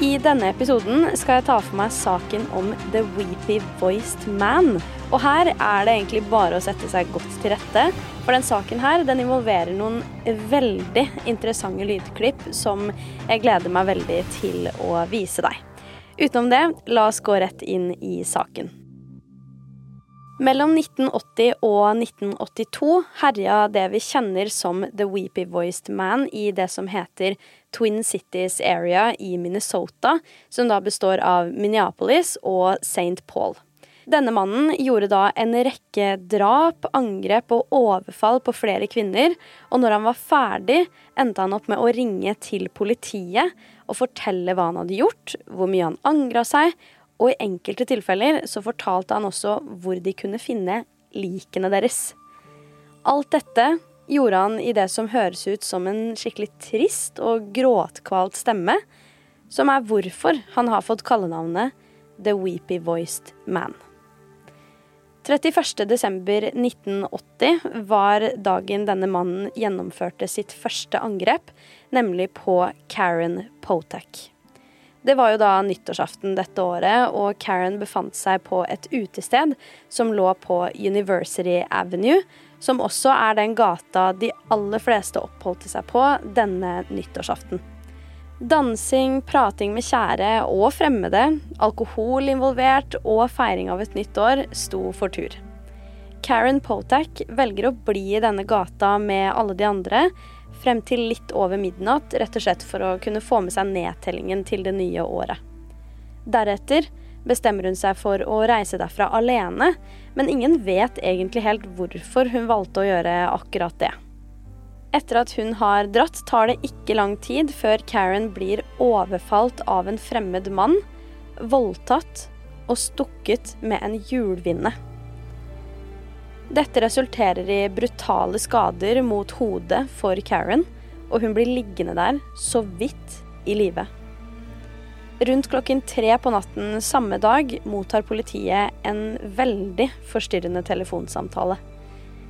I denne episoden skal jeg ta for meg saken om The Weepy Voiced Man. Og her er det egentlig bare å sette seg godt til rette. For den saken her den involverer noen veldig interessante lydklipp som jeg gleder meg veldig til å vise deg. Utenom det, la oss gå rett inn i saken. Mellom 1980 og 1982 herja det vi kjenner som The Weepy Voiced Man i det som heter Twin Cities Area i Minnesota, som da består av Minneapolis og St. Paul. Denne mannen gjorde da en rekke drap, angrep og overfall på flere kvinner, og når han var ferdig, endte han opp med å ringe til politiet og fortelle hva han hadde gjort, hvor mye han angra seg, og i enkelte tilfeller så fortalte han også hvor de kunne finne likene deres. Alt dette gjorde han i det som høres ut som en skikkelig trist og gråtkvalt stemme, som er hvorfor han har fått kallenavnet The Weepy Voiced Man. 31.12.1980 var dagen denne mannen gjennomførte sitt første angrep, nemlig på Karen Potak. Det var jo da nyttårsaften dette året, og Karen befant seg på et utested som lå på University Avenue, som også er den gata de aller fleste oppholdte seg på denne nyttårsaften. Dansing, prating med kjære og fremmede, alkohol involvert og feiring av et nytt år sto for tur. Karen Potak velger å bli i denne gata med alle de andre frem til litt over midnatt, rett og slett for å kunne få med seg nedtellingen til det nye året. Deretter bestemmer hun seg for å reise derfra alene, men ingen vet egentlig helt hvorfor hun valgte å gjøre akkurat det. Etter at hun har dratt, tar det ikke lang tid før Karen blir overfalt av en fremmed mann, voldtatt og stukket med en hjulvinne. Dette resulterer i brutale skader mot hodet for Karen, og hun blir liggende der så vidt i live. Rundt klokken tre på natten samme dag mottar politiet en veldig forstyrrende telefonsamtale.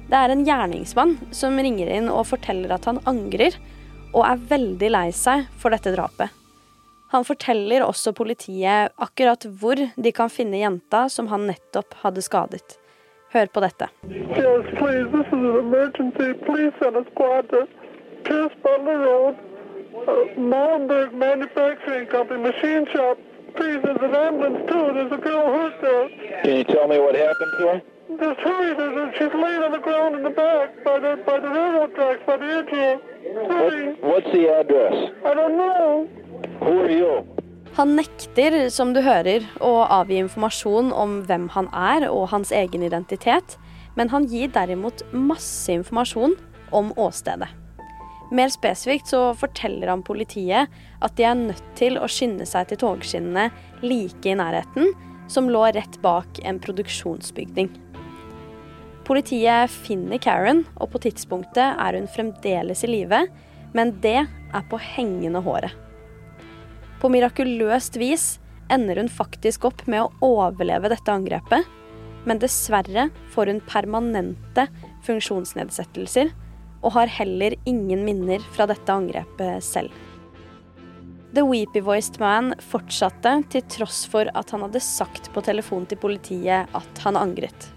Det er en gjerningsmann som ringer inn og forteller at han angrer, og er veldig lei seg for dette drapet. Han forteller også politiet akkurat hvor de kan finne jenta som han nettopp hadde skadet. Hør på dette. Yes, please. This is an emergency. Please send a squad to Pierce Butler Road, uh, Malmberg Manufacturing Company, machine shop. Please, there's an ambulance too. There's a girl hurt there. Can you tell me what happened to her? Just hurry. There's a, she's laying on the ground in the back by the by the railroad tracks by the edge here. Hurry. What, what's the address? I don't know. Who are you? Han nekter, som du hører, å avgi informasjon om hvem han er og hans egen identitet, men han gir derimot masse informasjon om åstedet. Mer spesifikt så forteller han politiet at de er nødt til å skynde seg til togskinnene like i nærheten, som lå rett bak en produksjonsbygning. Politiet finner Karen, og på tidspunktet er hun fremdeles i live, men det er på hengende håret. På mirakuløst vis ender hun faktisk opp med å overleve dette angrepet, men dessverre får hun permanente funksjonsnedsettelser og har heller ingen minner fra dette angrepet selv. The Weepy Voiced Man fortsatte til tross for at han hadde sagt på telefon til politiet at han angret.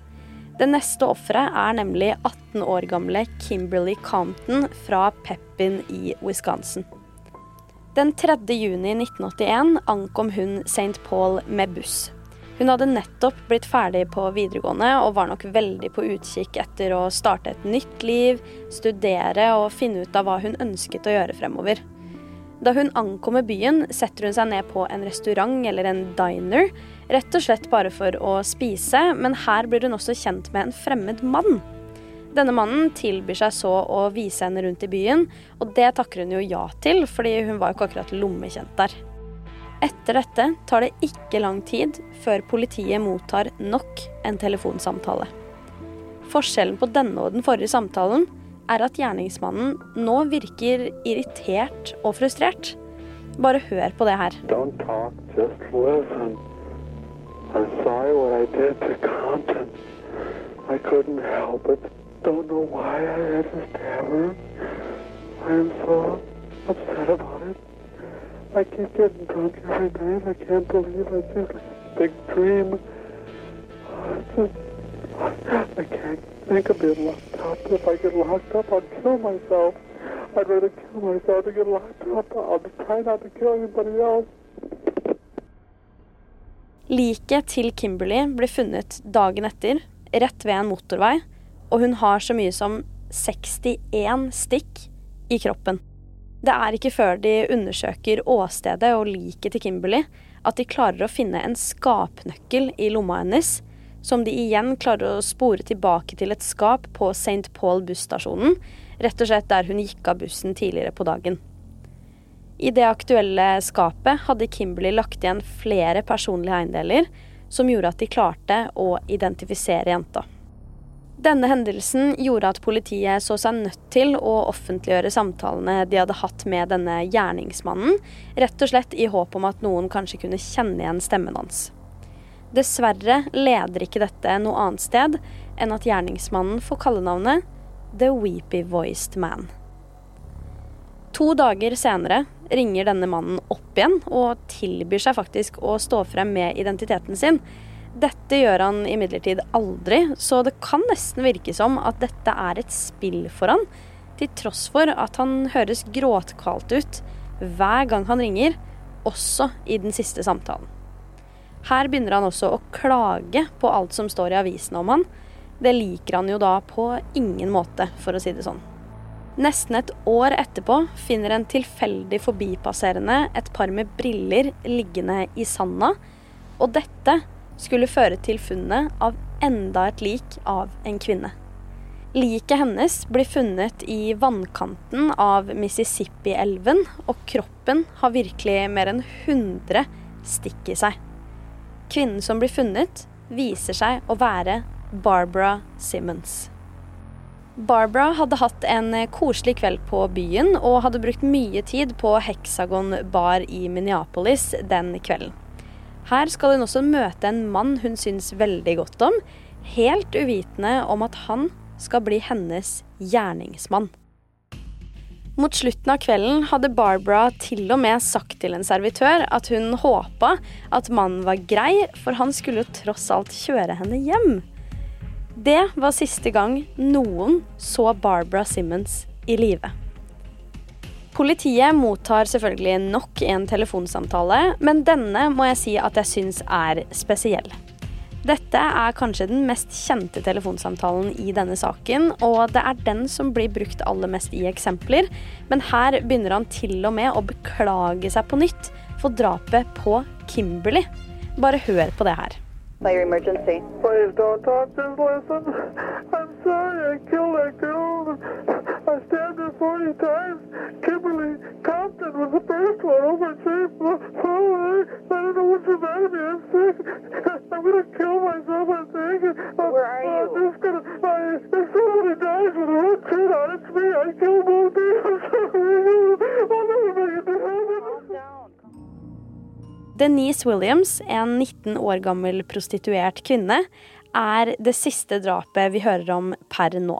Det neste offeret er nemlig 18 år gamle Kimberly Compton fra Pepin i Wisconsin. Den 3. juni 1981 ankom hun St. Paul med buss. Hun hadde nettopp blitt ferdig på videregående og var nok veldig på utkikk etter å starte et nytt liv, studere og finne ut av hva hun ønsket å gjøre fremover. Da hun ankommer byen, setter hun seg ned på en restaurant eller en diner, rett og slett bare for å spise, men her blir hun også kjent med en fremmed mann. Denne mannen tilbyr seg så å vise henne rundt i byen, og det takker hun jo ja til, fordi hun var jo ikke akkurat lommekjent der. Etter dette tar det ikke lang tid før politiet mottar nok en telefonsamtale. Forskjellen på denne og den forrige samtalen er at gjerningsmannen nå virker irritert og frustrert. Bare hør på det her. Don't talk, just listen. I'm sorry what I did to Compton. I couldn't help it. Don't know why I had to stab her. I am so upset about it. I keep getting drunk every night. I can't believe I just big dream. I can't think of being locked up. If I get locked up, I'll kill myself. I'd rather kill myself than get locked up. I'll try not to kill anybody else. Liket til Kimberly ble funnet dagen etter, rett ved en motorvei, og hun har så mye som 61 stikk i kroppen. Det er ikke før de undersøker åstedet og liket til Kimberley at de klarer å finne en skapnøkkel i lomma hennes, som de igjen klarer å spore tilbake til et skap på St. Paul busstasjonen, rett og slett der hun gikk av bussen tidligere på dagen. I det aktuelle skapet hadde Kimberley lagt igjen flere personlige eiendeler, som gjorde at de klarte å identifisere jenta. Denne hendelsen gjorde at politiet så seg nødt til å offentliggjøre samtalene de hadde hatt med denne gjerningsmannen, rett og slett i håp om at noen kanskje kunne kjenne igjen stemmen hans. Dessverre leder ikke dette noe annet sted enn at gjerningsmannen får kallenavnet The Weepy Voiced Man. To dager senere ringer denne mannen opp igjen og tilbyr seg faktisk å stå frem med identiteten sin. Dette gjør han imidlertid aldri, så det kan nesten virke som at dette er et spill for han, til tross for at han høres gråtkvalt ut hver gang han ringer, også i den siste samtalen. Her begynner han også å klage på alt som står i avisene om han. Det liker han jo da på ingen måte, for å si det sånn. Nesten et år etterpå finner en tilfeldig forbipasserende et par med briller liggende i sanda, og dette skulle føre til funnet av enda et lik av en kvinne. Liket hennes blir funnet i vannkanten av Mississippi-elven, og kroppen har virkelig mer enn 100 stikk i seg. Kvinnen som blir funnet, viser seg å være Barbara Simmons. Barbara hadde hatt en koselig kveld på byen og hadde brukt mye tid på Hexagon bar i Minneapolis den kvelden. Her skal hun også møte en mann hun syns veldig godt om, helt uvitende om at han skal bli hennes gjerningsmann. Mot slutten av kvelden hadde Barbara til og med sagt til en servitør at hun håpa at mannen var grei, for han skulle jo tross alt kjøre henne hjem. Det var siste gang noen så Barbara Simmons i live. Politiet mottar selvfølgelig nok en telefonsamtale, men denne må jeg si at jeg syns er spesiell. Dette er kanskje den mest kjente telefonsamtalen i denne saken, og det er den som blir brukt aller mest i eksempler, men her begynner han til og med å beklage seg på nytt for drapet på Kimberly. Bare hør på det her. Fire emergency. Please don't talk, just listen. I'm sorry I killed that girl. I stabbed her 40 times. Denise Williams, en 19 år gammel prostituert kvinne, er det siste drapet vi hører om per nå.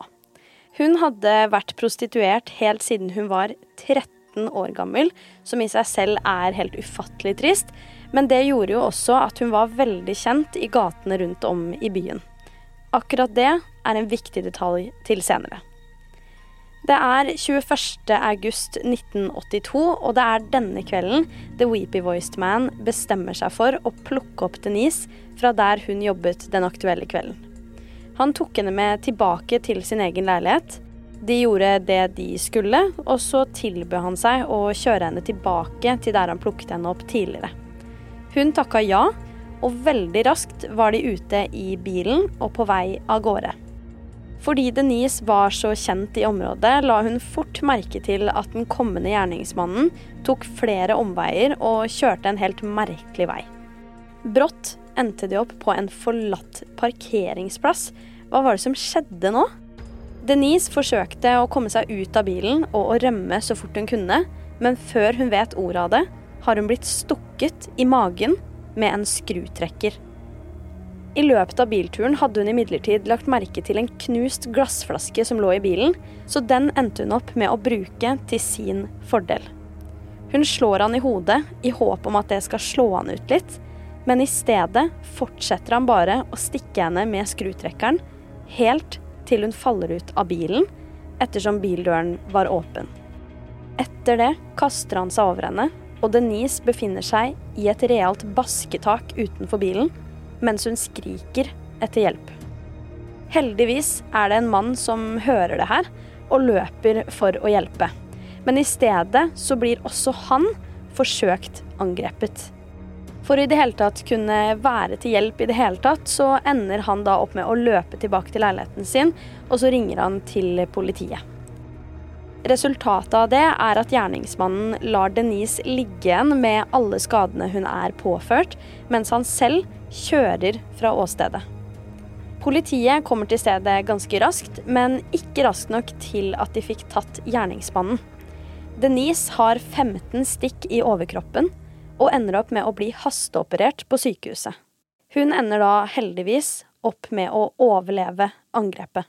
Hun hadde vært prostituert helt siden hun var 13 år gammel, som i seg selv er helt ufattelig trist, men det gjorde jo også at hun var veldig kjent i gatene rundt om i byen. Akkurat det er en viktig detalj til senere. Det er 21. august 1982, og det er denne kvelden The Weepy Voiced Man bestemmer seg for å plukke opp Denise fra der hun jobbet den aktuelle kvelden. Han tok henne med tilbake til sin egen leilighet. De gjorde det de skulle, og så tilbød han seg å kjøre henne tilbake til der han plukket henne opp tidligere. Hun takka ja, og veldig raskt var de ute i bilen og på vei av gårde. Fordi Denise var så kjent i området, la hun fort merke til at den kommende gjerningsmannen tok flere omveier og kjørte en helt merkelig vei. Brått endte de opp på en forlatt parkeringsplass. Hva var det som skjedde nå? Denise forsøkte å komme seg ut av bilen og å rømme så fort hun kunne, men før hun vet ordet av det, har hun blitt stukket i magen med en skrutrekker. I løpet av bilturen hadde hun imidlertid lagt merke til en knust glassflaske som lå i bilen, så den endte hun opp med å bruke til sin fordel. Hun slår han i hodet i håp om at det skal slå han ut litt, men i stedet fortsetter han bare å stikke henne med skrutrekkeren, helt til hun faller ut av bilen, ettersom bildøren var åpen. Etter det kaster han seg over henne, og Denise befinner seg i et realt basketak utenfor bilen, mens hun skriker etter hjelp. Heldigvis er det en mann som hører det her, og løper for å hjelpe. Men i stedet så blir også han forsøkt angrepet. For i det hele tatt kunne være til hjelp i det hele tatt, så ender han da opp med å løpe tilbake til leiligheten sin, og så ringer han til politiet. Resultatet av det er at gjerningsmannen lar Denise ligge igjen med alle skadene hun er påført, mens han selv kjører fra åstedet. Politiet kommer til stedet ganske raskt, men ikke raskt nok til at de fikk tatt gjerningsmannen. Denise har 15 stikk i overkroppen og ender opp med å bli hasteoperert på sykehuset. Hun ender da heldigvis opp med å overleve angrepet.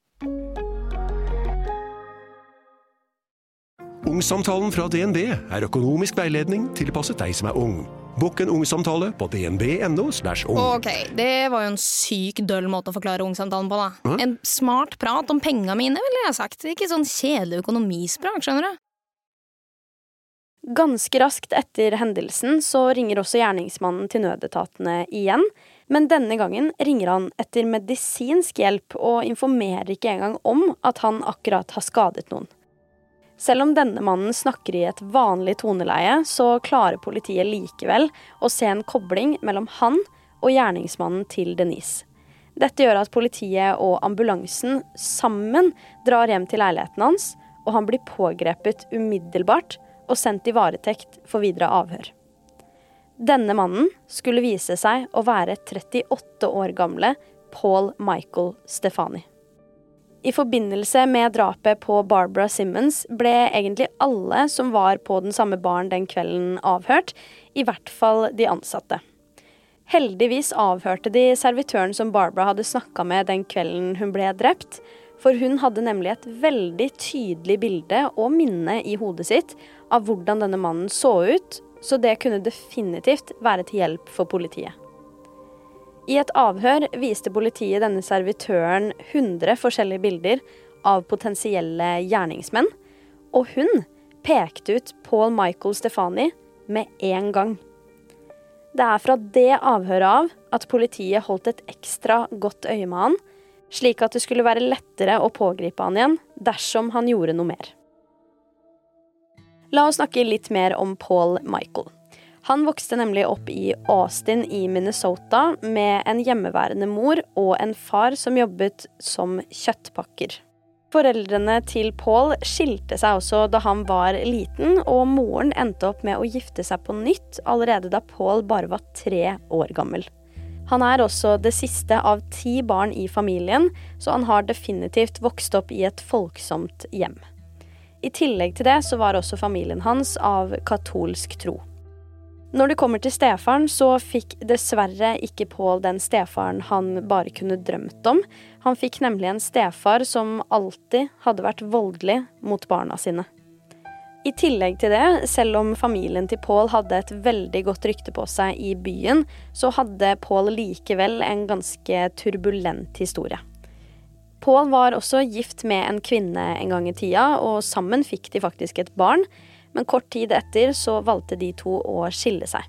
Ungsamtalen fra DNB er økonomisk veiledning tilpasset deg som er ung. Bokk en ungsamtale på dnb.no. ung. Ok, det var jo en syk døll måte å forklare ungsamtalen på, da. En smart prat om penga mine, ville jeg sagt. Ikke sånn kjedelig økonomisprat, skjønner du. Ganske raskt etter hendelsen så ringer også gjerningsmannen til nødetatene igjen, men denne gangen ringer han etter medisinsk hjelp og informerer ikke engang om at han akkurat har skadet noen. Selv om denne mannen snakker i et vanlig toneleie, så klarer politiet likevel å se en kobling mellom han og gjerningsmannen til Denise. Dette gjør at politiet og ambulansen sammen drar hjem til leiligheten hans, og han blir pågrepet umiddelbart og sendt i varetekt for videre avhør. Denne mannen skulle vise seg å være 38 år gamle Paul Michael Stefani. I forbindelse med drapet på Barbara Simmons ble egentlig alle som var på den samme baren den kvelden avhørt, i hvert fall de ansatte. Heldigvis avhørte de servitøren som Barbara hadde snakka med den kvelden hun ble drept, for hun hadde nemlig et veldig tydelig bilde og minne i hodet sitt av hvordan denne mannen så ut, så det kunne definitivt være til hjelp for politiet. I et avhør viste politiet denne servitøren 100 forskjellige bilder av potensielle gjerningsmenn, og hun pekte ut Paul Michael Stefani med en gang. Det er fra det avhøret av at politiet holdt et ekstra godt øye med han, slik at det skulle være lettere å pågripe han igjen dersom han gjorde noe mer. La oss snakke litt mer om Paul Michael. Han vokste nemlig opp i Austin i Minnesota med en hjemmeværende mor og en far som jobbet som kjøttpakker. Foreldrene til Paul skilte seg også da han var liten, og moren endte opp med å gifte seg på nytt allerede da Paul bare var tre år gammel. Han er også det siste av ti barn i familien, så han har definitivt vokst opp i et folksomt hjem. I tillegg til det så var også familien hans av katolsk tro. Når det kommer til stefaren, så fikk dessverre ikke Paul den stefaren han bare kunne drømt om. Han fikk nemlig en stefar som alltid hadde vært voldelig mot barna sine. I tillegg til det, selv om familien til Paul hadde et veldig godt rykte på seg i byen, så hadde Paul likevel en ganske turbulent historie. Paul var også gift med en kvinne en gang i tida, og sammen fikk de faktisk et barn, men kort tid etter så valgte de to å skille seg.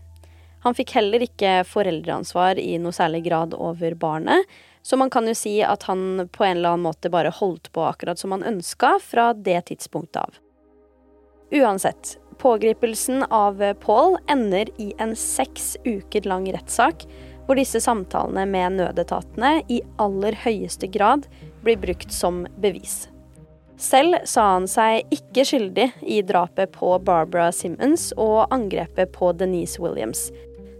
Han fikk heller ikke foreldreansvar i noe særlig grad over barnet, så man kan jo si at han på en eller annen måte bare holdt på akkurat som han ønska fra det tidspunktet av. Uansett, pågripelsen av Paul ender i en seks uker lang rettssak, hvor disse samtalene med nødetatene i aller høyeste grad blir brukt som bevis. Selv sa han seg ikke skyldig i drapet på Barbara Simmons og angrepet på Denise Williams.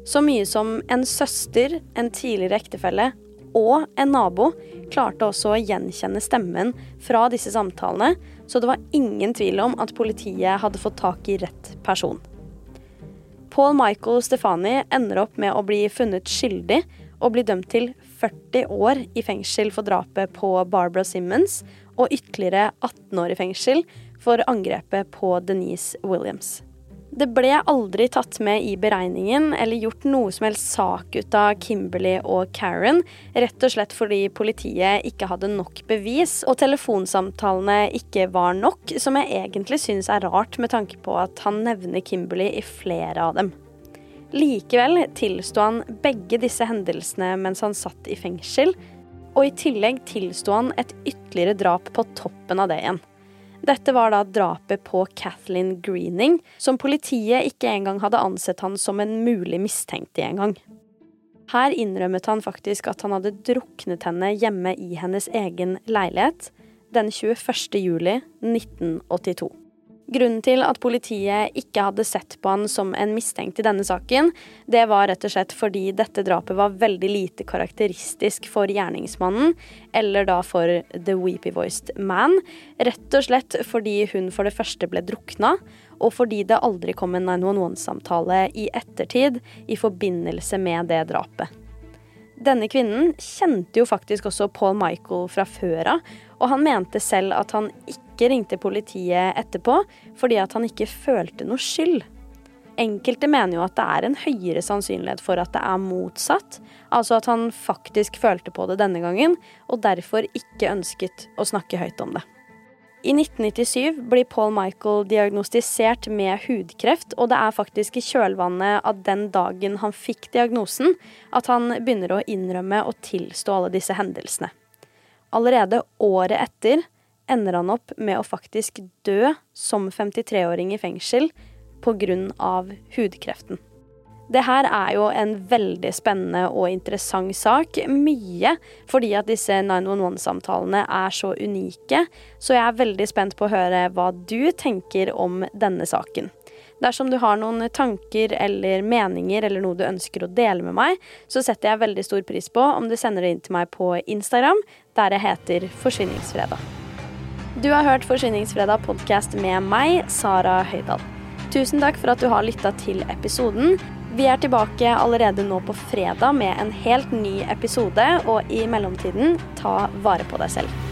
Så mye som en søster, en tidligere ektefelle og en nabo klarte også å gjenkjenne stemmen fra disse samtalene, så det var ingen tvil om at politiet hadde fått tak i rett person. Paul Michael Stefani ender opp med å bli funnet skyldig og bli dømt til 40 år i fengsel for drapet på Barbara Simmons og ytterligere 18 år i fengsel for angrepet på Denise Williams. Det ble aldri tatt med i beregningen eller gjort noe som helst sak ut av Kimberly og Karen, rett og slett fordi politiet ikke hadde nok bevis og telefonsamtalene ikke var nok, som jeg egentlig syns er rart med tanke på at han nevner Kimberly i flere av dem. Likevel tilsto han begge disse hendelsene mens han satt i fengsel, og i tillegg tilsto han et ytterligere drap på toppen av det igjen. Dette var da drapet på Kathleen Greening, som politiet ikke engang hadde ansett han som en mulig mistenkt i engang. Her innrømmet han faktisk at han hadde druknet henne hjemme i hennes egen leilighet den 21. juli 1982. Grunnen til at politiet ikke hadde sett på han som en mistenkt i denne saken, det var rett og slett fordi dette drapet var veldig lite karakteristisk for gjerningsmannen, eller da for The Weepy Voiced Man. Rett og slett fordi hun for det første ble drukna, og fordi det aldri kom en 911-samtale i ettertid i forbindelse med det drapet. Denne kvinnen kjente jo faktisk også Paul Michael fra før av, og han mente selv at han ikke ringte politiet etterpå fordi at han ikke følte noe skyld. Enkelte mener jo at det er en høyere sannsynlighet for at det er motsatt, altså at han faktisk følte på det denne gangen, og derfor ikke ønsket å snakke høyt om det. I 1997 blir Paul Michael diagnostisert med hudkreft, og det er faktisk i kjølvannet av den dagen han fikk diagnosen, at han begynner å innrømme og tilstå alle disse hendelsene. Allerede året etter ender han opp med å faktisk dø som 53-åring i fengsel pga. hudkreften. Det her er jo en veldig spennende og interessant sak. Mye fordi at disse 911-samtalene er så unike. Så jeg er veldig spent på å høre hva du tenker om denne saken. Dersom du har noen tanker eller meninger eller noe du ønsker å dele med meg, så setter jeg veldig stor pris på om du sender det inn til meg på Instagram, der jeg heter Forsvinningsfredag. Du har hørt Forsvinningsfredag podkast med meg, Sara Høydahl. Tusen takk for at du har lytta til episoden. Vi er tilbake allerede nå på fredag med en helt ny episode, og i mellomtiden, ta vare på deg selv.